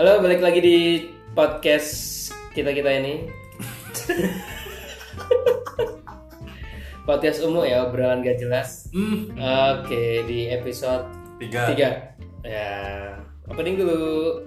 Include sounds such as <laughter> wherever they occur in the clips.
Halo, balik lagi di podcast kita-kita ini. <laughs> podcast umum ya, obrolan gak jelas. Hmm, Oke, di episode tiga. 3. Ya, opening dulu.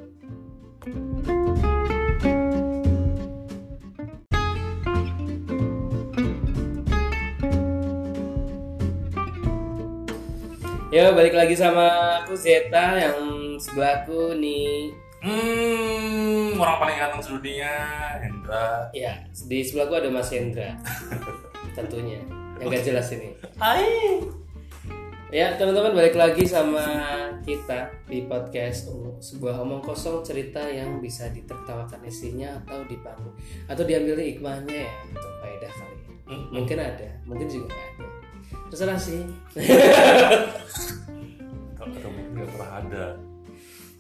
Yo, balik lagi sama aku Zeta yang sebelahku nih. Hmm, orang paling ganteng sedunia, Hendra. Ya, di sebelahku ada Mas Hendra. <laughs> Tentunya. Yang gak jelas ini. Hai. Ya, teman-teman balik lagi sama kita di podcast sebuah omong kosong cerita yang bisa ditertawakan isinya atau dipanggil atau diambil hikmahnya ya untuk faedah kali. ya. Hmm. Mungkin ada, mungkin juga nggak ada. Terserah sih. <laughs> Atau mungkin nggak pernah ada.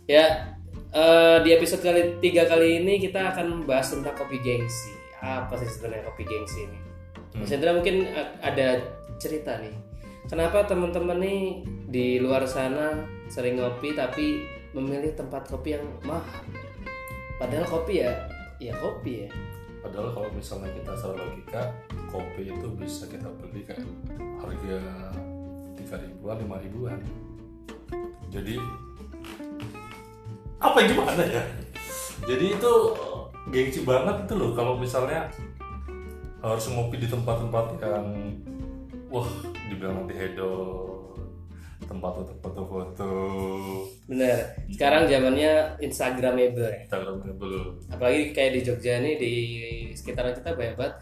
Ya, eh, di episode kali tiga kali ini kita akan membahas tentang kopi gengsi. Apa sih sebenarnya kopi gengsi ini? Mas Hendra mungkin ada cerita nih. Kenapa teman-teman nih di luar sana sering ngopi tapi memilih tempat kopi yang mahal? Padahal kopi ya, ya kopi ya. Padahal kalau misalnya kita secara logika, kopi itu bisa kita beli kan harga tiga ribuan, lima ribuan. Jadi apa gimana ya? Jadi itu gengsi banget itu loh kalau misalnya harus ngopi di tempat-tempat yang wah dibilang nanti hedon tempat untuk foto-foto Bener. Sekarang zamannya Instagramable ya. Instagramable Apalagi kayak di Jogja nih di sekitaran kita banyak banget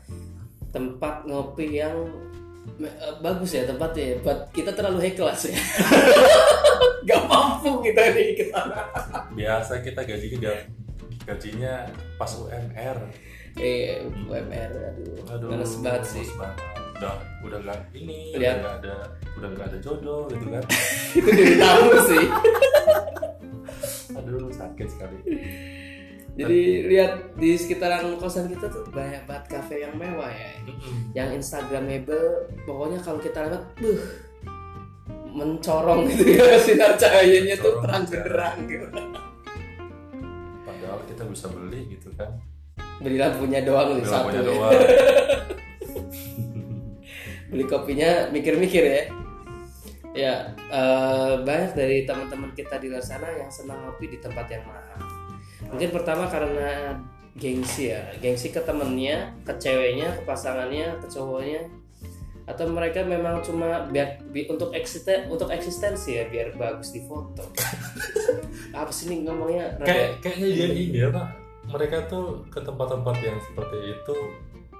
tempat ngopi yang eh, bagus ya tempatnya ya. Buat kita terlalu high class ya. <laughs> Gak mampu kita nih ke sana. biasa kita gajinya gajinya pas UMR Eh, UMR aduh, aduh males banget sih. banget. udah udah nggak ini Lihat. udah nggak ada udah nggak ada jodoh gitu kan <laughs> Itu dari tamu sih. <laughs> aduh sakit sekali Jadi lihat di sekitaran kosan kita tuh banyak banget kafe yang mewah ya. Mm-mm. Yang Instagramable, pokoknya kalau kita lewat, buh, mencorong gitu ya <laughs> sinar cahayanya tuh Mencorong terang aja. benderang gitu. padahal kita bisa beli gitu kan Beli lampunya doang nih Beli satu. lampunya ya. doang <laughs> Beli kopinya mikir-mikir ya. Ya eh, banyak dari teman-teman kita di luar sana yang senang ngopi di tempat yang mahal. Mungkin pertama karena gengsi ya, gengsi ke temennya, ke ceweknya, ke pasangannya, ke cowoknya, atau mereka memang cuma biar bi- untuk eksisten untuk eksistensi ya biar bagus di foto. <laughs> Apa sih nih ngomongnya? Kayak kayaknya dia ini ya pak mereka tuh ke tempat-tempat yang seperti itu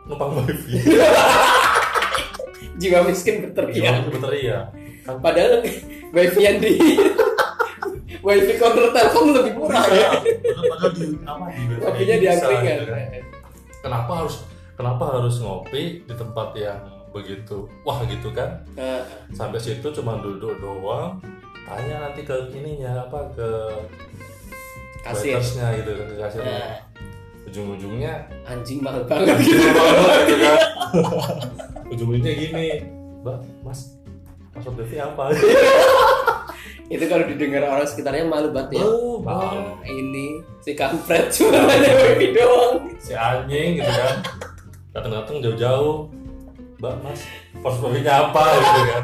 numpang wifi <laughs> jiwa miskin berteriak. Iya, berteriak kan Padahal wifi yang di <laughs> wifi counter Telkom lebih murah ya. padahal di apa di wifi di angkringan. gitu kan. kenapa harus kenapa harus ngopi di tempat yang begitu. Wah gitu kan? Nah, sampai situ cuma duduk doang tanya nanti ke ininya apa ke kasir. waitersnya gitu ke kasirnya. Nah, ujung-ujungnya anjing mahal banget. Gitu. kan? <laughs> Ujung-ujungnya gini mbak mas password wifi apa? Itu kalau didengar orang sekitarnya malu banget ya. oh Wah, malu. ini si kampret <laughs> cuma nanya wifi doang. si anjing gitu kan? Datang-datang jauh-jauh mbak mas wifi-nya apa gitu kan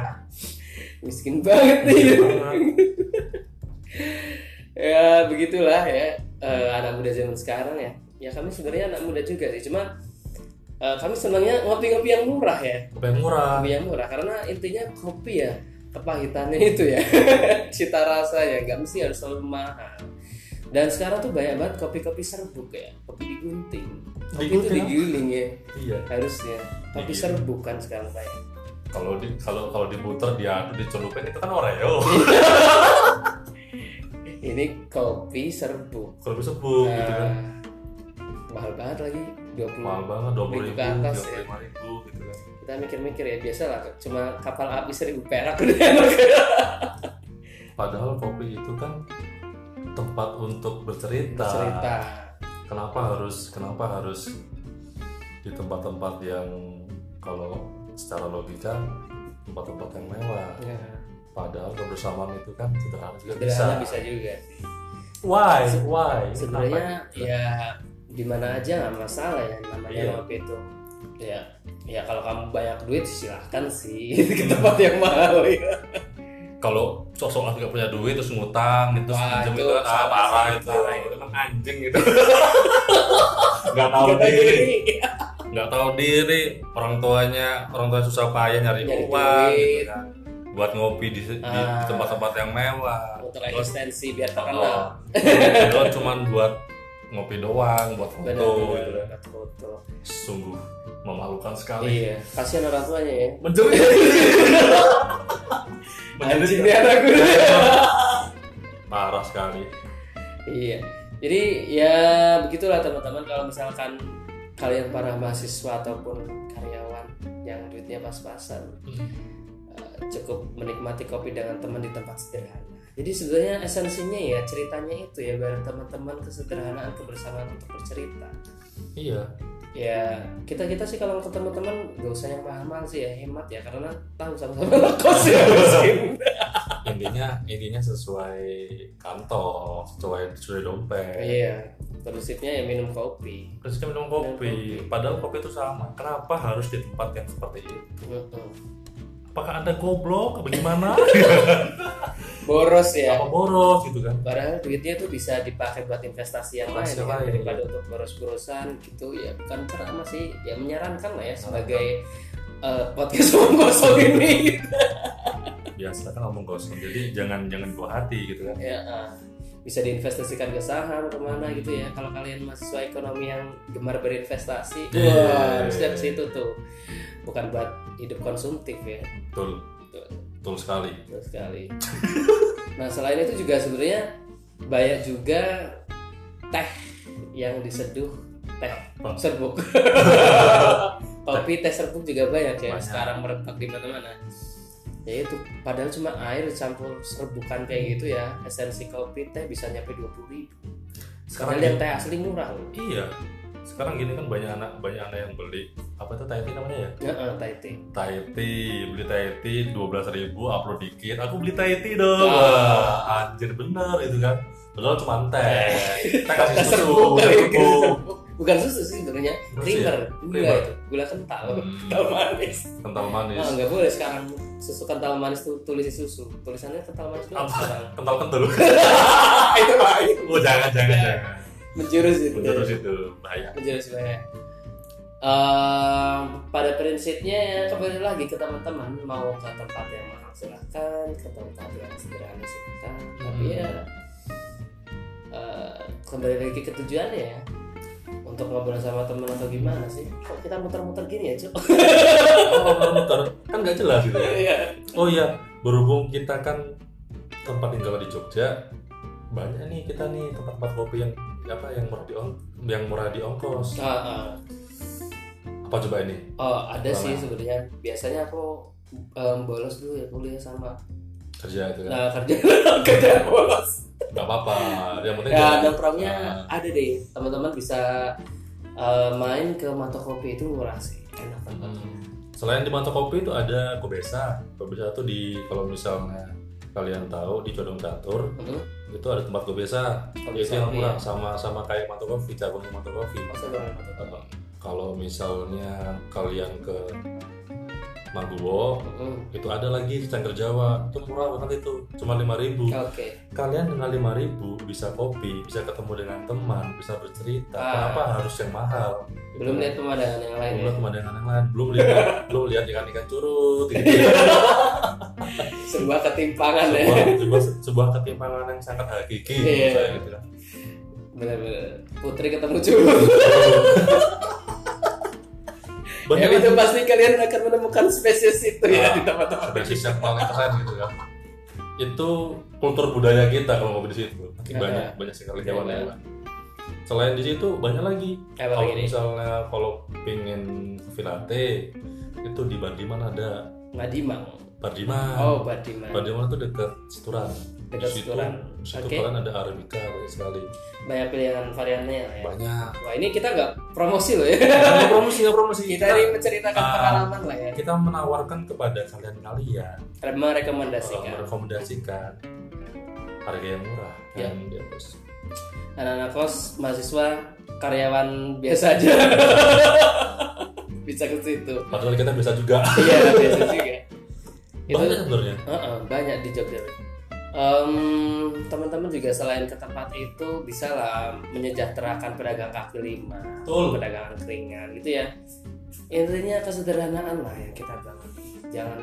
<laughs> Miskin banget nih. Miskin banget. <laughs> ya begitulah ya eh, anak muda zaman sekarang ya. Ya kami sebenarnya anak muda juga sih, cuma eh, kami senangnya ngopi-ngopi yang murah ya. Kopi yang murah Kopi yang murah karena intinya kopi ya kepahitannya itu ya <laughs> cita rasa ya nggak mesti harus selalu mahal dan sekarang tuh banyak banget kopi-kopi serbuk ya kopi digunting kopi itu digiling ya iya. harusnya. Kopi Digiling. serbuk kan sekarang banyak kalau di kalau kalau diputer diaduk dicelupin itu kan oreo. <laughs> Ini kopi serbuk. Kalau bisa sebut gitu kan. Nah, mahal banget lagi 20 mahal banget dua puluh Ribu ribu ke atas dua ya. lima ribu gitu kan. Kita mikir-mikir ya biasa lah cuma kapal api seribu perak padahal kopi itu kan tempat untuk bercerita. Cerita kenapa harus kenapa harus di tempat-tempat yang kalau secara logika tempat-tempat yang mewah. Ya, padahal kebersamaan itu kan sederhana juga bisa sederhana bisa. juga sih. Why? Why? sebenarnya ya di mana aja nggak masalah ya namanya Iya. ngopi itu ya ya kalau kamu banyak duit silahkan sih <laughs> ke tempat yang mahal ya kalau sosok nggak punya duit terus ngutang gitu Wah, itu itu ah, parah itu parah itu emang anjing gitu. <laughs> Nggak tahu diri. nggak tahu diri. Orang tuanya orang tua susah payah nyari, Nyari uang duit. gitu kan. Buat ngopi di, di Ah. tempat-tempat yang mewah. Untuk eksistensi biar oh, terkenal itu cuman buat ngopi doang buat foto gitu. kan foto. Sungguh memalukan sekali. Iya kasihan orang tuanya ya. Menjerit <laughs> anjing nih anak gue <laughs> parah sekali. Iya. Jadi ya begitulah teman-teman. Kalau misalkan kalian para mahasiswa ataupun karyawan yang duitnya pas-pasan eh, cukup menikmati kopi dengan teman di tempat sederhana. Jadi sebenarnya esensinya ya ceritanya itu ya bareng teman-teman kesederhanaan kebersamaan untuk bercerita. iya Ya kita kita sih kalau ketemu teman gak usah yang mahal-mahal sih ya hemat ya karena tahu sama-sama <laughs> kos ya intinya intinya sesuai kantong sesuai sesuai dompet Iya. Prinsipnya ya minum kopi. Prinsipnya minum kopi, padahal kopi itu sama. Kenapa harus di tempat yang seperti itu? Mm-mm. Apakah anda goblok? Bagaimana? <laughs> Boros ya. Apa boros gitu kan? Padahal duitnya tuh bisa dipakai buat investasi yang lain ya, kan? lain, daripada untuk boros-borosan gitu ya bukan ceramah sih ya menyarankan lah ya sebagai eh, podcast <laughs> omong kosong ini Biasa kan ngomong kosong, jadi jangan jangan buah hati gitu kan? ya eh, bisa diinvestasikan ke saham ke mana gitu ya kalau kalian mahasiswa ekonomi yang gemar berinvestasi Iya. wah harusnya ke situ tuh bukan buat hidup konsumtif ya Betul, Betul. betul sekali. Betul sekali. <laughs> nah selain itu juga sebenarnya banyak juga teh yang diseduh teh serbuk. <laughs> Kopi teh serbuk juga banyak ya Banyak. sekarang merebak di mana-mana. Ya itu padahal cuma air dicampur serbukan kayak gitu ya esensi kopi teh bisa nyampe dua puluh ribu. Sekarang Padahal yang teh asli murah loh. iya. Sekarang gini kan banyak anak banyak anak yang beli apa itu Thai tea namanya ya? Ya, Thai tea. Thai tea, beli Thai tea dua belas ribu, upload dikit. Aku beli Thai tea dong. Ah. Wah, anjir bener itu kan. Padahal cuma teh. Teh kasih susu, gitu. <laughs> Bukan susu sih sebenarnya, sih creamer, ya? gula Creamer. itu, gula kental, Hmm. kental manis. Kental manis. Nah, nggak boleh sekarang susu kental manis tuh tulis susu. Tulisannya kental manis doang sekarang. Kental kental. <laughs> itu bahaya. Oh jangan jangan jangan. Menjurus itu. Menjurus itu bahaya. Menjurus bahaya. Ehm, pada prinsipnya ya kembali lagi ke teman-teman mau ke tempat yang mahal silahkan ke tempat yang sederhana silahkan tapi Hmm. ya eh, kembali lagi ke tujuannya ya untuk ngobrol sama teman atau gimana sih kok kita muter-muter gini ya cuk <laughs> Oh muter kan nggak jelas gitu ya. Iya. Oh iya berhubung kita kan tempat tinggal di Jogja banyak nih kita nih tempat-tempat kopi yang apa yang murah di ong yang murah di ongkos. Ah, ah. Apa coba ini? Oh ada sih sebenarnya. Biasanya aku em, bolos dulu ya kuliah sama Kerja itu kan. nah, kerja <laughs> kerja bolos. Nggak apa-apa. Yang penting Ya nongkrongnya Ah. ada deh. Teman-teman bisa eh, main ke mata kopi itu murah sih. Enak banget. Hmm. Selain di mata kopi itu ada Kobesa. Kobesa itu di kalau misalnya kalian tahu di Condong Catur Hmm. itu ada tempat. Kobesa, Itu yang murah sama sama kayak mata kopi, cabang mata kopi. Masa bareng mata kopi. Kalau misalnya kalian ke Maguwo Hmm. itu ada lagi di Cangkir Jawa itu murah banget itu cuma 5000 Oke. kalian dengan 5000 bisa kopi bisa ketemu dengan teman bisa bercerita Ah. kenapa harus yang mahal Belum lihat pemandangan yang lain belum ya. lihat pemandangan yang lain belum lihat <laughs> belum lihat ikan ikan curut gitu. <laughs> Sebuah ketimpangan ya. sebuah, sebuah, sebuah ketimpangan yang sangat hakiki Iya. saya gitu kan. Bener-bener. Putri ketemu curut. banyak <laughs> Ya itu pasti kalian akan menemukan spesies itu ya Ah. di tempat-tempat. spesies yang paling keren gitu kan itu kultur budaya kita kalau ngopi di situ Ya. banyak banyak sekali Ya. hewan-hewan selain di situ banyak lagi kalau misalnya kalau pingin kopi latte itu di Bardiman ada Madimang. Bardiman Oh, Badiman. Bardiman itu dekat Situran Dekat Di situ- Situran. di situ kalian ada arabica banyak sekali Banyak pilihan variannya ya. banyak Wah, ini kita nggak promosi loh ya. nggak promosi nggak promosi kita ini menceritakan Ah. pengalaman lah ya. kita menawarkan kepada kalian kalian Merekomendasikan. merekomendasikan harga yang murah Ya. kan dia bos anak-anak kos mahasiswa karyawan biasa aja <laughs> bisa ke situ padahal kita bisa juga iya biasa juga itu banyak sebenarnya. Heeh, banyak di Jogja. Em, teman-teman juga selain ke tempat itu bisa lah menyejahterakan pedagang kaki lima Betul. pedagang angkringan gitu ya. Intinya kesederhanaan lah yang kita bangun. Jangan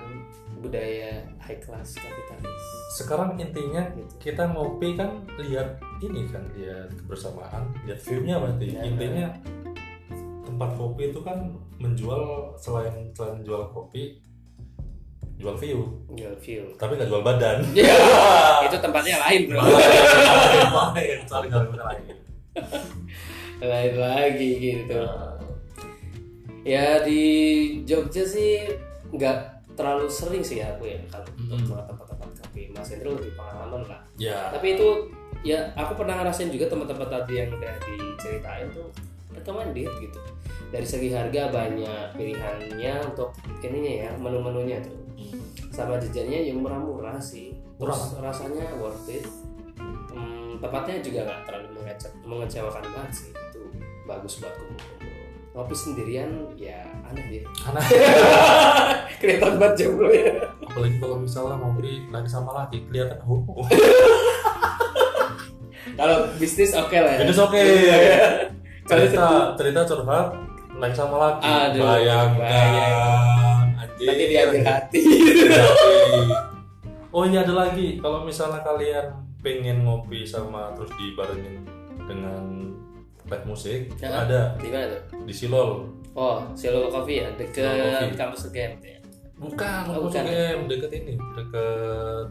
budaya high class kapitalis. Sekarang intinya Gitu. kita ngopi kan lihat ini kan lihat kebersamaan lihat view-nya berarti. Ya. intinya tempat kopi itu kan menjual selain selain jual kopi jual view. Jual view. Tapi nggak jual badan. <laughs> Ya, <laughs> itu tempatnya lain bro. Lain sorry nggak bener lagi lain lagi gitu. Ya di Jogja sih nggak terlalu sering sih aku ya kalau untuk ke tempat-tempat kopi Mas Hendro lebih pengalaman lah. Ya tapi itu ya aku pernah ngerasain juga teman-teman tadi yang udah diceritain tuh recommended gitu. Dari segi harga banyak pilihannya untuk ininya ya menu-menunya tuh. Sama jajannya yang murah-murah sih. Terus rasanya worth it. Hmm, tempatnya juga nggak terlalu mengece- mengecewakan banget sih. Itu bagus buat kumpul-kumpul. Ngopi sendirian ya aneh deh. Karena <laughs> kelihatan banget jomblo ya apalagi kalau misalnya ngopi lagi sama laki kelihatan homo <laughs> kalau bisnis oke lah ya. Itu oke. Kalau cerita cerita curhat lagi sama laki Aduh, bayangkan. bayang. anjir. nanti diambil hati. Oh iya ada lagi. Kalau misalnya kalian pengen ngopi sama terus dibarengin dengan live musik Ya. ada. Di mana tuh? Di Silol. Oh Silo Coffee ya? Deket Coffee. kampus UGM tuh ya? Bukan Oh, oh, bukan. deket ini deket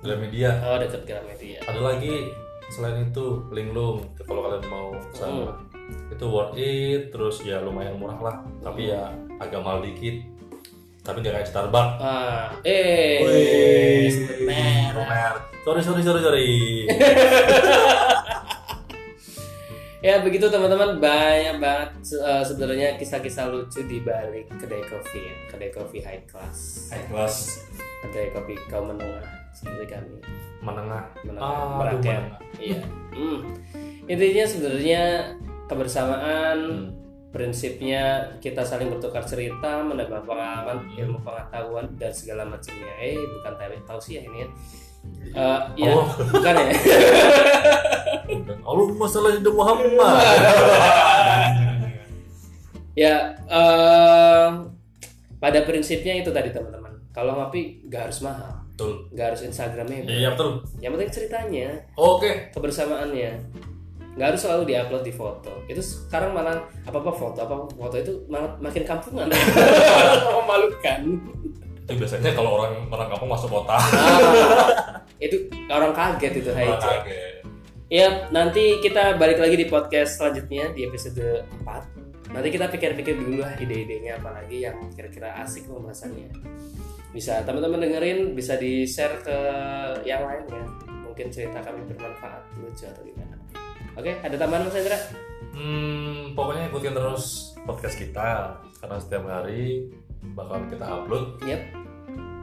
Gramedia. Oh deket Gramedia. Ada lagi selain itu linglung. Kalau kalian mau sama itu worth it terus ya lumayan murah lah. Tapi ya agak mahal dikit. Tapi nggak kayak Starbucks. Ah eh. Wih, sorry sorry sorry sorry. <laughs> Ya begitu teman-teman. Banyak banget eh, sebenarnya kisah-kisah lucu di balik kedai kopi ya. Kedai kopi high class. High class. Kedai kopi kaum menengah. Seperti kami. Menengah. Menengah Ah, merakyat iya. Hmm. intinya sebenarnya kebersamaan Hmm. prinsipnya kita saling bertukar cerita menambah pengalaman ilmu pengetahuan dan segala macamnya. Eh bukan tahu tausiah ini ya. Eh, ya Oh. bukan ya? Allahumma salli ala Muhammad. <laughs> Ya eh, pada prinsipnya itu tadi teman-teman. Kalau ngopi nggak harus mahal. Betul. Nggak harus instagramnya. Iya betul. Yang penting ceritanya. Oke. Kebersamaannya nggak harus selalu diupload di foto. Itu sekarang malah apa apa foto apa foto itu malah makin kampungan. <laughs> Memalukan. Itu biasanya kalau orang orang kampung masuk kota. Ah, itu orang kaget itu hai. Orang kaget. Ya nanti kita balik lagi di podcast selanjutnya di episode 4 nanti kita pikir-pikir dulu lah ide-idenya apalagi yang kira-kira asik pembahasannya. Bisa teman-teman dengerin bisa di share ke yang lain ya mungkin cerita kami bermanfaat lucu atau gimana oke ada tambahan mas Hendra? Hmm, pokoknya ikutin terus podcast kita karena setiap hari bakal kita upload. Yep.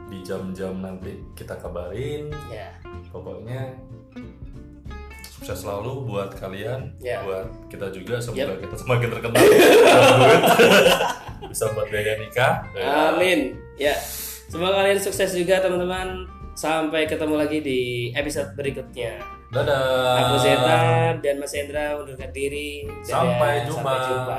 Di jam-jam nanti kita kabarin. ya. Pokoknya sukses selalu buat kalian, Ya. buat kita juga semoga kita semakin terkenal, <laughs> bisa buat biaya nikah. amin. Ya. Semoga kalian sukses juga teman-teman. Sampai ketemu lagi di episode berikutnya Dadah. Aku Zeta dan Mas Hendra undurkan diri. Dadah, Sampai jumpa. Sampai jumpa.